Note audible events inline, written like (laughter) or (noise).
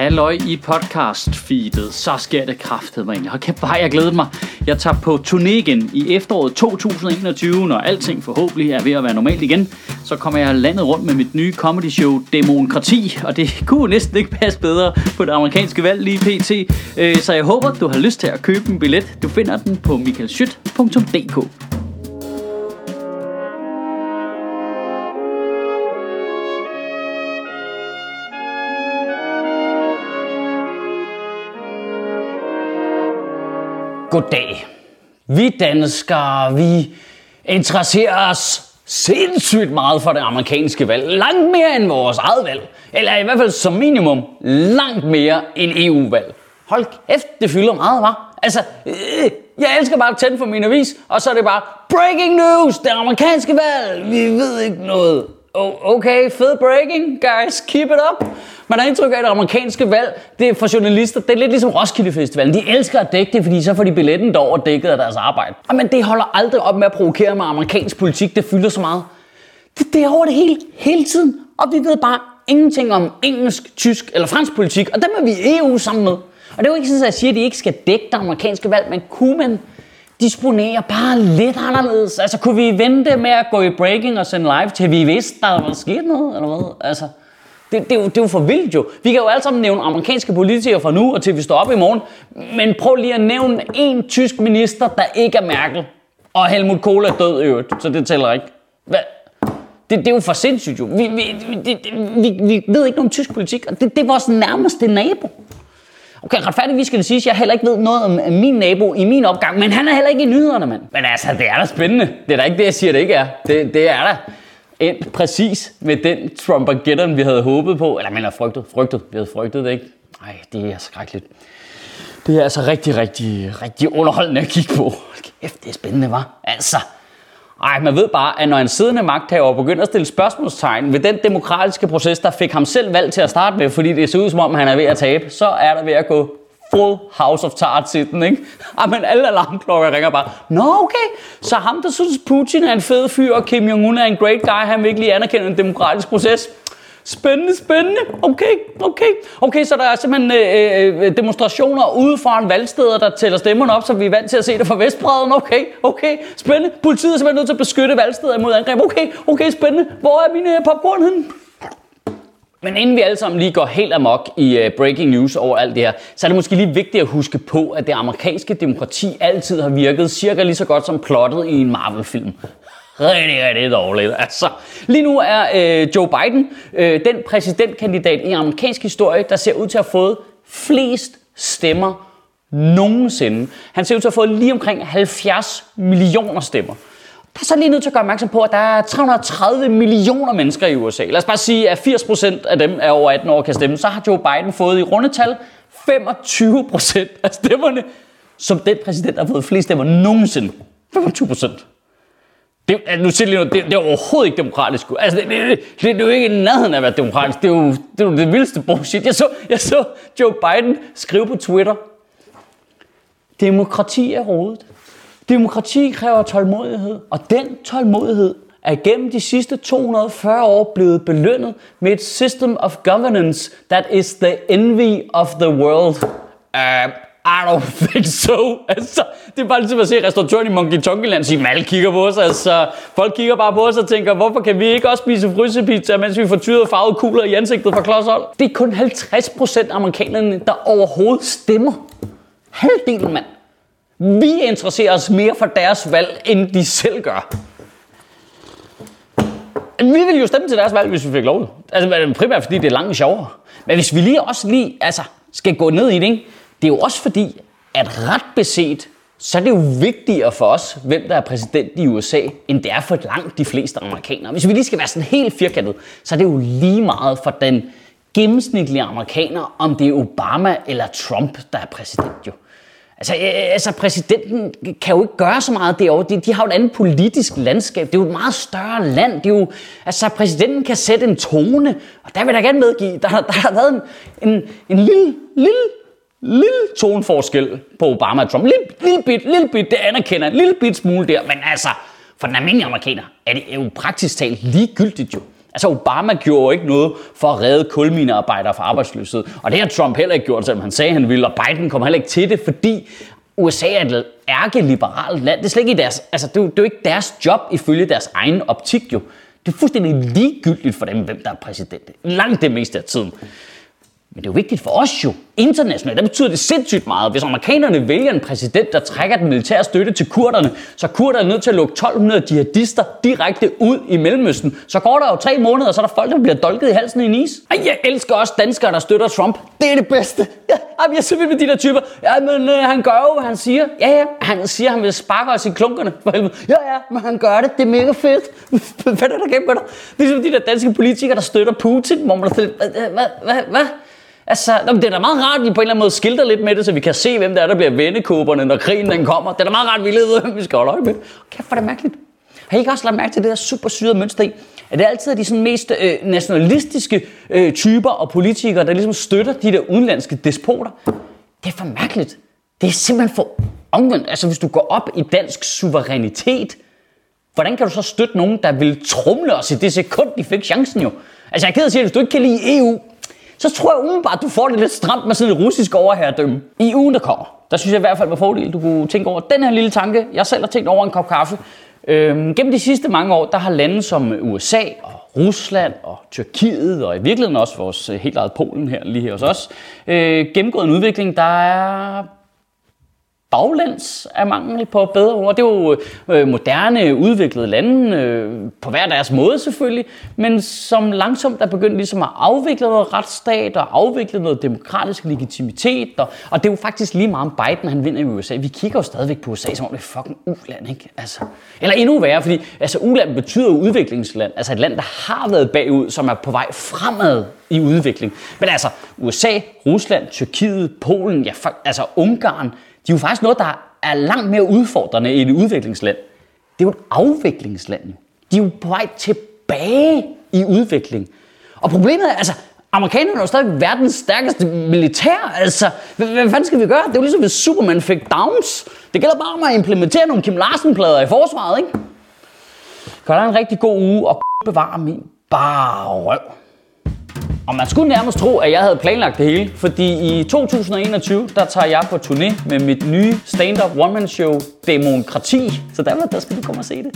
Halløj i podcast-feedet. Så sker det kraftet mig egentlig. Hold kæft, bare jeg glæder mig. Jeg tager på turné igen i efteråret 2021, når alting forhåbentlig er ved at være normalt igen. Så kommer jeg landet rundt med mit nye comedy show, Demokrati. Og det (laughs) kunne næsten ikke passe bedre på det amerikanske valg lige pt. Øh, så jeg håber, du har lyst til at købe en billet. Du finder den på michaelschyt.dk. Goddag. Vi danskere, vi interesserer os sindssygt meget for det amerikanske valg. Langt mere end vores eget valg. Eller i hvert fald som minimum langt mere end EU-valg. Hold kæft, det fylder meget, var. Altså, øh, jeg elsker bare at tænde for min avis, og så er det bare Breaking news! Det amerikanske valg! Vi ved ikke noget. Oh, okay, fed breaking, guys. Keep it up. Man har indtryk af, at det amerikanske valg, det er for journalister, det er lidt ligesom Roskilde Festivalen. De elsker at dække det, fordi så får de billetten derover dækket af deres arbejde. Og men det holder aldrig op med at provokere med amerikansk politik, det fylder så meget. Det, det er over det hele, hele tiden. Og vi ved bare ingenting om engelsk, tysk eller fransk politik, og dem er vi i EU sammen med. Og det er jo ikke sådan, at jeg siger, at de ikke skal dække det amerikanske valg, men kunne man disponere bare lidt anderledes? Altså, kunne vi vente med at gå i breaking og sende live, til vi vidste, der var sket noget, eller hvad? Altså, det, det, er jo, det er jo for vildt jo. Vi kan jo alle sammen nævne amerikanske politikere fra nu og til vi står op i morgen. Men prøv lige at nævne en tysk minister, der ikke er Merkel. Og Helmut Kohl er død i øvrigt, så det tæller ikke. Hvad? Det, det er jo for sindssygt jo. Vi, vi, vi, vi, vi ved ikke noget om tysk politik, og det, det er vores nærmeste nabo. Okay, retfærdigvis skal det siges, at jeg heller ikke ved noget om min nabo i min opgang, men han er heller ikke i nyhederne, mand. Men altså, det er da spændende. Det er da ikke det, jeg siger, det ikke er. Det, det er da endt præcis med den Trump-ageddon, vi havde håbet på. Eller men frygtet, frygtet. Vi havde frygtet det, ikke? Nej, det er skrækkeligt. Det er altså rigtig, rigtig, rigtig underholdende at kigge på. Kæft, det er spændende, var. Altså, ej, man ved bare, at når en siddende magthaver begynder at stille spørgsmålstegn ved den demokratiske proces, der fik ham selv valgt til at starte med, fordi det ser ud som om, han er ved at tabe, så er der ved at gå full house of cards i den, ikke? (laughs) Jamen, alle alarmklokker ringer bare. Nå, okay. Så ham, der synes, Putin er en fed fyr, og Kim Jong-un er en great guy, han vil ikke lige anerkende en demokratisk proces. Spændende, spændende. Okay, okay. Okay, så der er simpelthen øh, øh, øh, demonstrationer ude foran valgsteder, der tæller stemmerne op, så vi er vant til at se det fra Vestbreden. Okay, okay. Spændende. Politiet er simpelthen nødt til at beskytte valgsteder imod angreb. Okay, okay, spændende. Hvor er mine øh, popcorn henne? Men inden vi alle sammen lige går helt amok i uh, breaking news over alt det her, så er det måske lige vigtigt at huske på, at det amerikanske demokrati altid har virket cirka lige så godt som plottet i en Marvel-film. Rigtig, rigtig dårligt. Altså, lige nu er øh, Joe Biden øh, den præsidentkandidat i amerikansk historie, der ser ud til at have fået flest stemmer nogensinde. Han ser ud til at have fået lige omkring 70 millioner stemmer. Der er så lige nødt til at gøre opmærksom på, at der er 330 millioner mennesker i USA. Lad os bare sige, at 80% af dem er over 18 år kan stemme. Så har Joe Biden fået i rundetal 25% af stemmerne, som den præsident der har fået flest stemmer nogensinde. 25%. Det, altså, nu siger lige noget, det, det er overhovedet ikke demokratisk. Altså, det, det, det, det, er jo ikke i nærheden af at være demokratisk. Det er jo det, er jo det vildeste bullshit. Jeg så, jeg så Joe Biden skrive på Twitter, demokrati er rodet. Demokrati kræver tålmodighed, og den tålmodighed er gennem de sidste 240 år blevet belønnet med et system of governance that is the envy of the world. Uh, i don't (laughs) think so. Altså, det er bare ligesom at se restauratøren i Monkey Tonkyland sige, alle kigger på os. Altså, folk kigger bare på os og tænker, hvorfor kan vi ikke også spise frysepizza, mens vi får tyret farvede kugler i ansigtet fra klodshold? Det er kun 50% af amerikanerne, der overhovedet stemmer. Halvdelen, mand. Vi interesserer os mere for deres valg, end de selv gør. Vi vil jo stemme til deres valg, hvis vi fik lov. Altså primært fordi det er langt sjovere. Men hvis vi lige også lige altså, skal gå ned i det, ikke? Det er jo også fordi, at ret beset, så er det jo vigtigere for os, hvem der er præsident i USA, end det er for langt de fleste amerikanere. Hvis vi lige skal være sådan helt firkantet, så er det jo lige meget for den gennemsnitlige amerikaner, om det er Obama eller Trump, der er præsident jo. Altså, øh, øh, altså, præsidenten kan jo ikke gøre så meget derovre. De, de har jo et andet politisk landskab. Det er jo et meget større land. Det er jo, altså, præsidenten kan sætte en tone, og der vil jeg gerne medgive, der, der har været en, en, en lille, lille, lille toneforskel på Obama og Trump. Lille, lille bit, lille bit, det anerkender en lille bit smule der, men altså, for den almindelige amerikaner er det jo praktisk talt ligegyldigt jo. Altså Obama gjorde ikke noget for at redde kulminearbejdere fra arbejdsløshed. Og det har Trump heller ikke gjort, selvom han sagde, han ville. Og Biden kommer heller ikke til det, fordi USA er et ærkeliberalt land. Det er slet ikke deres, altså det er, jo, det er jo ikke deres job ifølge deres egen optik jo. Det er fuldstændig ligegyldigt for dem, hvem der er præsident. Langt det meste af tiden. Men det er jo vigtigt for os jo, internationalt. Der betyder det sindssygt meget. Hvis amerikanerne vælger en præsident, der trækker den militære støtte til kurderne, så er kurderne nødt til at lukke 1200 jihadister direkte ud i Mellemøsten. Så går der jo tre måneder, og så er der folk, der bliver dolket i halsen i en is. Ej, jeg elsker også danskere, der støtter Trump. Det er det bedste. Ja, jeg er simpelthen med de der typer. Ja, men øh, han gør jo, hvad han siger. Ja, ja, han siger, han vil sparke os i klunkerne. For helvede. Ja, ja, men han gør det. Det er mega fedt. (laughs) hvad er der gennem med dig? Det ligesom de der danske politikere, der støtter Putin. Hvor man er hvad, hvad, hvad? Altså, det er da meget rart, at vi på en eller anden måde skilter lidt med det, så vi kan se, hvem der er, der bliver vendekåberne, når krigen den kommer. Det er da meget rart, at vi ved, hvem (laughs) vi skal holde øje med. Kæft, hvor er det mærkeligt. Har I ikke også lagt mærke til det der super syrede mønster i? At det altid er de sådan mest øh, nationalistiske øh, typer og politikere, der ligesom støtter de der udenlandske despoter? Det er for mærkeligt. Det er simpelthen for omvendt. Altså, hvis du går op i dansk suverænitet, hvordan kan du så støtte nogen, der vil trumle os i det sekund, de fik chancen jo? Altså, jeg er ked af at sige, at hvis du ikke kan lide EU, så tror jeg umiddelbart, at du får det lidt stramt med sådan et russisk overherredømme. I ugen, der kommer, der synes jeg i hvert fald med fordel, du kunne tænke over den her lille tanke. Jeg selv har tænkt over en kop kaffe. Øhm, gennem de sidste mange år, der har lande som USA og Rusland og Tyrkiet og i virkeligheden også vores øh, helt eget Polen her lige her hos os, øh, gennemgået en udvikling, der er baglands af mangel på bedre ord. Det er jo øh, moderne, udviklede lande, øh, på hver deres måde selvfølgelig, men som langsomt er begyndt ligesom at afvikle noget retsstat og afvikle noget demokratisk legitimitet. Og, og det er jo faktisk lige meget om Biden, han vinder i USA. Vi kigger jo stadigvæk på USA, som om det er fucking uland, ikke? Altså, eller endnu værre, fordi altså, uland betyder udviklingsland. Altså et land, der har været bagud, som er på vej fremad i udvikling. Men altså, USA, Rusland, Tyrkiet, Polen, ja, altså Ungarn, de er jo faktisk noget, der er langt mere udfordrende end et udviklingsland. Det er jo et afviklingsland. De er jo på vej tilbage i udvikling. Og problemet er, altså, amerikanerne er jo stadig verdens stærkeste militær. Altså, hvad, hvad fanden skal vi gøre? Det er jo ligesom, hvis Superman fik downs. Det gælder bare om at implementere nogle Kim Larsen-plader i forsvaret, ikke? Gør der en rigtig god uge, og bevare min bare røv. Og man skulle nærmest tro, at jeg havde planlagt det hele, fordi i 2021, der tager jeg på turné med mit nye stand-up one-man show Demokrati. Så der, der skal du komme og se det.